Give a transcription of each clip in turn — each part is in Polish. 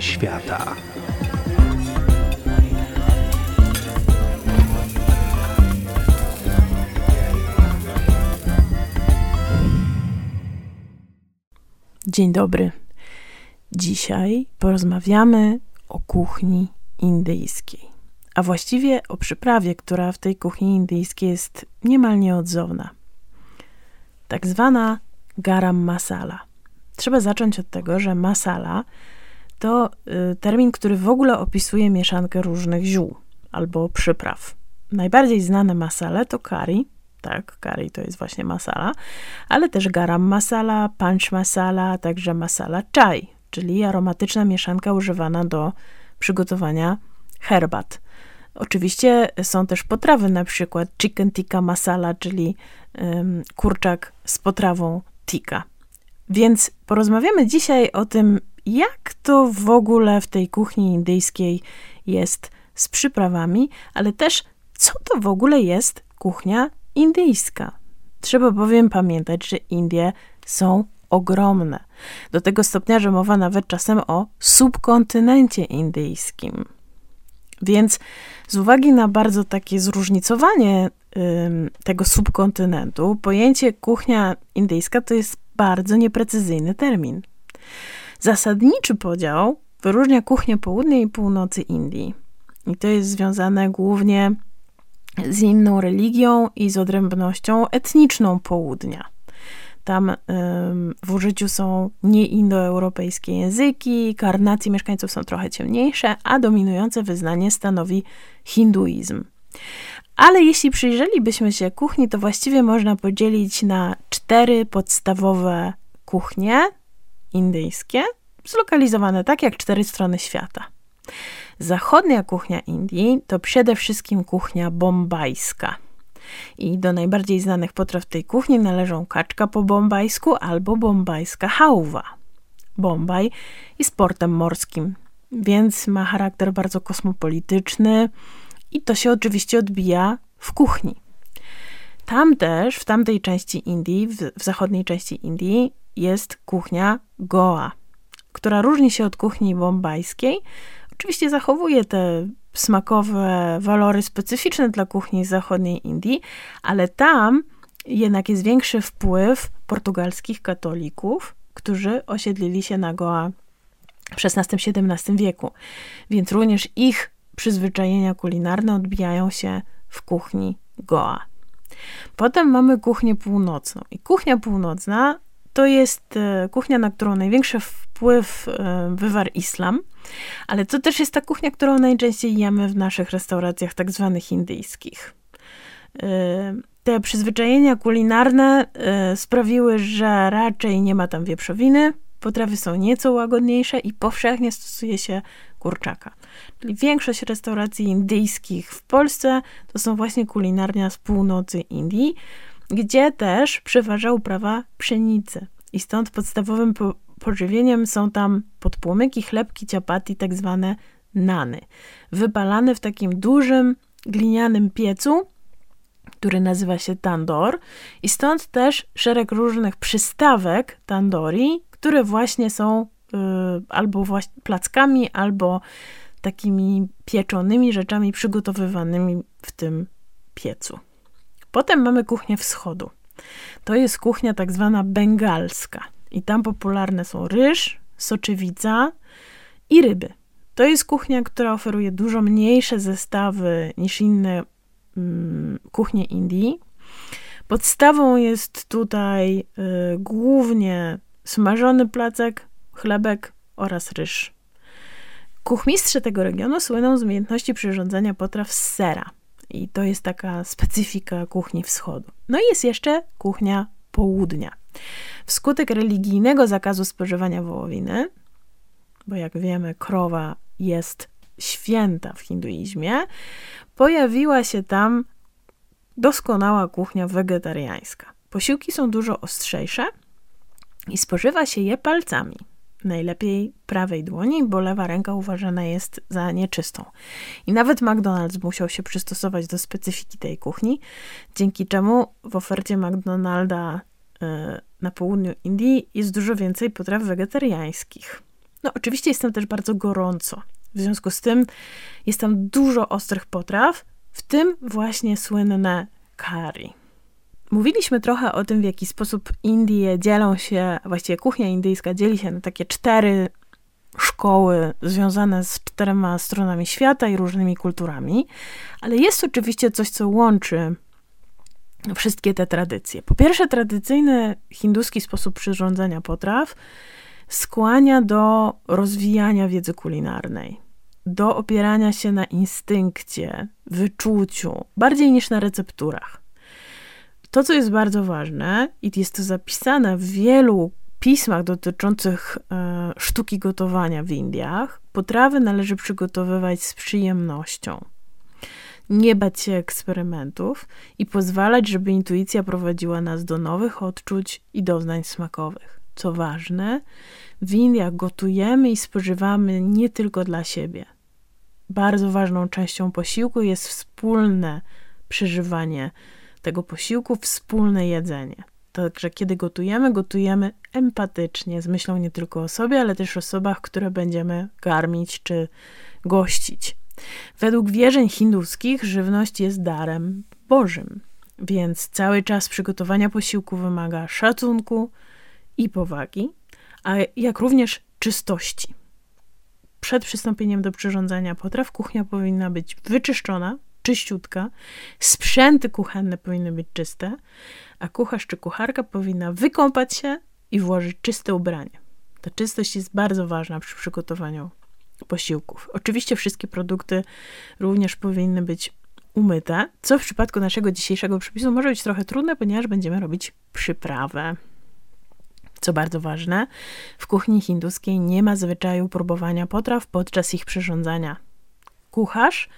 świata. Dzień dobry. Dzisiaj porozmawiamy o kuchni indyjskiej, a właściwie o przyprawie, która w tej kuchni indyjskiej jest niemal nieodzowna. Tak zwana garam masala. Trzeba zacząć od tego, że masala to y, termin, który w ogóle opisuje mieszankę różnych ziół albo przypraw. Najbardziej znane masale to curry, tak, curry to jest właśnie masala, ale też garam masala, punch masala, także masala chai, czyli aromatyczna mieszanka używana do przygotowania herbat. Oczywiście są też potrawy, na przykład chicken tikka masala, czyli um, kurczak z potrawą tikka. Więc porozmawiamy dzisiaj o tym, jak to w ogóle w tej kuchni indyjskiej jest z przyprawami, ale też co to w ogóle jest kuchnia indyjska. Trzeba bowiem pamiętać, że Indie są ogromne. Do tego stopnia, że mowa nawet czasem o subkontynencie indyjskim. Więc z uwagi na bardzo takie zróżnicowanie ym, tego subkontynentu, pojęcie kuchnia indyjska to jest bardzo nieprecyzyjny termin. Zasadniczy podział wyróżnia kuchnię południa i północy Indii. I to jest związane głównie z inną religią i z odrębnością etniczną południa. Tam ym, w użyciu są nieindoeuropejskie języki, karnacje mieszkańców są trochę ciemniejsze, a dominujące wyznanie stanowi hinduizm. Ale jeśli przyjrzelibyśmy się kuchni, to właściwie można podzielić na cztery podstawowe kuchnie indyjskie, zlokalizowane tak jak cztery strony świata. Zachodnia kuchnia Indii to przede wszystkim kuchnia bombajska. I do najbardziej znanych potraw tej kuchni należą kaczka po bombajsku albo bombajska hałwa. Bombaj jest portem morskim, więc ma charakter bardzo kosmopolityczny i to się oczywiście odbija w kuchni. Tam też, w tamtej części Indii, w, w zachodniej części Indii, jest kuchnia Goa, która różni się od kuchni bombajskiej, Oczywiście zachowuje te smakowe walory specyficzne dla kuchni zachodniej Indii, ale tam jednak jest większy wpływ portugalskich katolików, którzy osiedlili się na Goa w XVI-XVII wieku. Więc również ich przyzwyczajenia kulinarne odbijają się w kuchni Goa. Potem mamy kuchnię północną. I kuchnia północna to jest e, kuchnia, na którą największy wpływ e, wywarł islam, ale to też jest ta kuchnia, którą najczęściej jemy w naszych restauracjach tak zwanych indyjskich. E, te przyzwyczajenia kulinarne sprawiły, że raczej nie ma tam wieprzowiny, potrawy są nieco łagodniejsze i powszechnie stosuje się kurczaka. Czyli większość restauracji indyjskich w Polsce to są właśnie kulinarnia z północy Indii, gdzie też przeważa uprawa pszenicy. I stąd podstawowym po pożywieniem są tam podpłomyki, chlebki, ciapati, tak zwane nany. Wypalane w takim dużym glinianym piecu, który nazywa się tandor. I stąd też szereg różnych przystawek tandori, które właśnie są y, albo właśnie plackami, albo takimi pieczonymi rzeczami przygotowywanymi w tym piecu. Potem mamy kuchnię wschodu. To jest kuchnia tak zwana bengalska. I tam popularne są ryż, soczewica i ryby. To jest kuchnia, która oferuje dużo mniejsze zestawy niż inne mm, kuchnie Indii. Podstawą jest tutaj y, głównie smażony placek, chlebek oraz ryż. Kuchmistrze tego regionu słyną z umiejętności przyrządzania potraw z sera. I to jest taka specyfika kuchni wschodu. No i jest jeszcze kuchnia południa. Wskutek religijnego zakazu spożywania wołowiny, bo jak wiemy, krowa jest święta w hinduizmie, pojawiła się tam doskonała kuchnia wegetariańska. Posiłki są dużo ostrzejsze i spożywa się je palcami najlepiej prawej dłoni, bo lewa ręka uważana jest za nieczystą. I nawet McDonald's musiał się przystosować do specyfiki tej kuchni, dzięki czemu w ofercie McDonalda y, na południu Indii jest dużo więcej potraw wegetariańskich. No, oczywiście jest tam też bardzo gorąco. W związku z tym jest tam dużo ostrych potraw, w tym właśnie słynne curry. Mówiliśmy trochę o tym, w jaki sposób Indie dzielą się, właściwie kuchnia indyjska dzieli się na takie cztery szkoły związane z czterema stronami świata i różnymi kulturami, ale jest oczywiście coś, co łączy wszystkie te tradycje. Po pierwsze, tradycyjny hinduski sposób przyrządzania potraw skłania do rozwijania wiedzy kulinarnej, do opierania się na instynkcie, wyczuciu, bardziej niż na recepturach. To, co jest bardzo ważne, i jest to zapisane w wielu pismach dotyczących e, sztuki gotowania w Indiach, potrawy należy przygotowywać z przyjemnością. Nie bać się eksperymentów i pozwalać, żeby intuicja prowadziła nas do nowych odczuć i doznań smakowych. Co ważne, w Indiach gotujemy i spożywamy nie tylko dla siebie. Bardzo ważną częścią posiłku jest wspólne przeżywanie tego posiłku, wspólne jedzenie. Także kiedy gotujemy, gotujemy empatycznie, z myślą nie tylko o sobie, ale też o osobach, które będziemy karmić czy gościć. Według wierzeń hinduskich żywność jest darem Bożym, więc cały czas przygotowania posiłku wymaga szacunku i powagi, a jak również czystości. Przed przystąpieniem do przyrządzania potraw kuchnia powinna być wyczyszczona, czyściutka, sprzęty kuchenne powinny być czyste, a kucharz czy kucharka powinna wykąpać się i włożyć czyste ubranie. Ta czystość jest bardzo ważna przy przygotowaniu posiłków. Oczywiście wszystkie produkty również powinny być umyte, co w przypadku naszego dzisiejszego przepisu może być trochę trudne, ponieważ będziemy robić przyprawę. Co bardzo ważne, w kuchni hinduskiej nie ma zwyczaju próbowania potraw podczas ich przyrządzania. Kucharz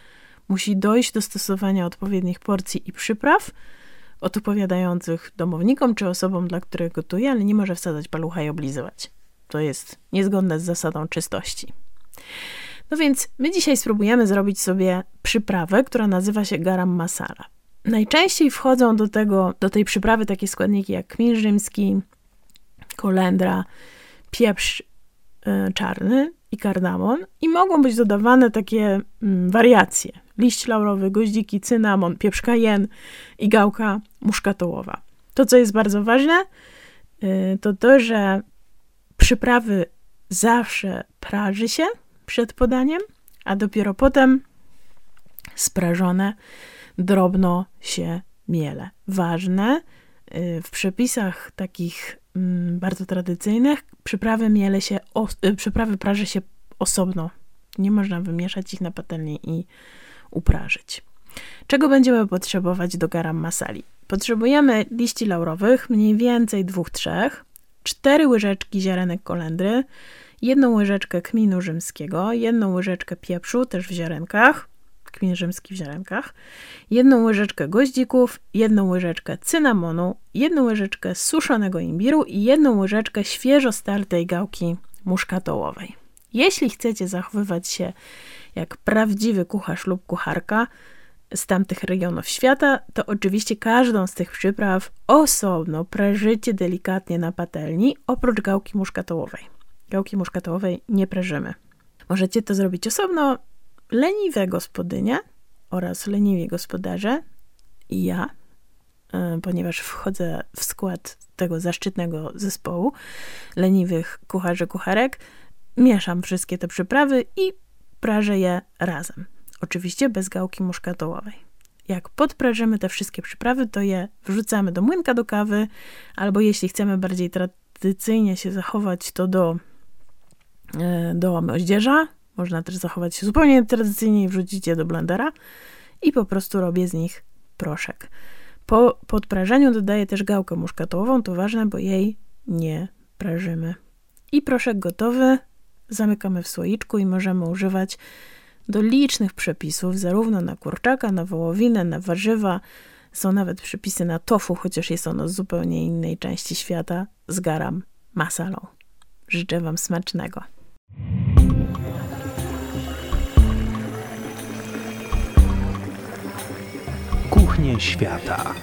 musi dojść do stosowania odpowiednich porcji i przypraw, odpowiadających domownikom czy osobom, dla których gotuje, ale nie może wsadzać palucha i oblizywać. To jest niezgodne z zasadą czystości. No więc my dzisiaj spróbujemy zrobić sobie przyprawę, która nazywa się garam masala. Najczęściej wchodzą do, tego, do tej przyprawy takie składniki jak kmin rzymski, kolendra, pieprz y, czarny i kardamon i mogą być dodawane takie mm, wariacje. Liść laurowy, goździki, cynamon, pieprz kajen i gałka muszkatołowa. To, co jest bardzo ważne, y, to to, że przyprawy zawsze praży się przed podaniem, a dopiero potem sprażone drobno się miele. Ważne, y, w przepisach takich mm, bardzo tradycyjnych przyprawy miele się, y, przyprawy praży się osobno. Nie można wymieszać ich na patelni i uprażyć. Czego będziemy potrzebować do garam masali? Potrzebujemy liści laurowych, mniej więcej dwóch, trzech, cztery łyżeczki ziarenek kolendry, jedną łyżeczkę kminu rzymskiego, jedną łyżeczkę pieprzu, też w ziarenkach, kmin rzymski w ziarenkach, jedną łyżeczkę goździków, jedną łyżeczkę cynamonu, jedną łyżeczkę suszonego imbiru i jedną łyżeczkę świeżo startej gałki muszkatołowej. Jeśli chcecie zachowywać się jak prawdziwy kucharz lub kucharka z tamtych regionów świata, to oczywiście każdą z tych przypraw osobno prażycie delikatnie na patelni, oprócz gałki muszkatołowej. Gałki muszkatołowej nie prażymy. Możecie to zrobić osobno. Leniwe gospodynie oraz leniwi gospodarze i ja, e, ponieważ wchodzę w skład tego zaszczytnego zespołu leniwych kucharzy, kucharek, mieszam wszystkie te przyprawy i prażę je razem. Oczywiście bez gałki muszkatołowej. Jak podprażymy te wszystkie przyprawy, to je wrzucamy do młynka do kawy, albo jeśli chcemy bardziej tradycyjnie się zachować, to do, e, do moździerza. Można też zachować się zupełnie tradycyjnie i wrzucić je do blendera i po prostu robię z nich proszek. Po podprażeniu dodaję też gałkę muszkatową, to ważne, bo jej nie prażymy. I proszek gotowy, zamykamy w słoiczku i możemy używać do licznych przepisów, zarówno na kurczaka, na wołowinę, na warzywa. Są nawet przepisy na tofu, chociaż jest ono z zupełnie innej części świata, z masalą. Życzę Wam smacznego. Kuchnie świata.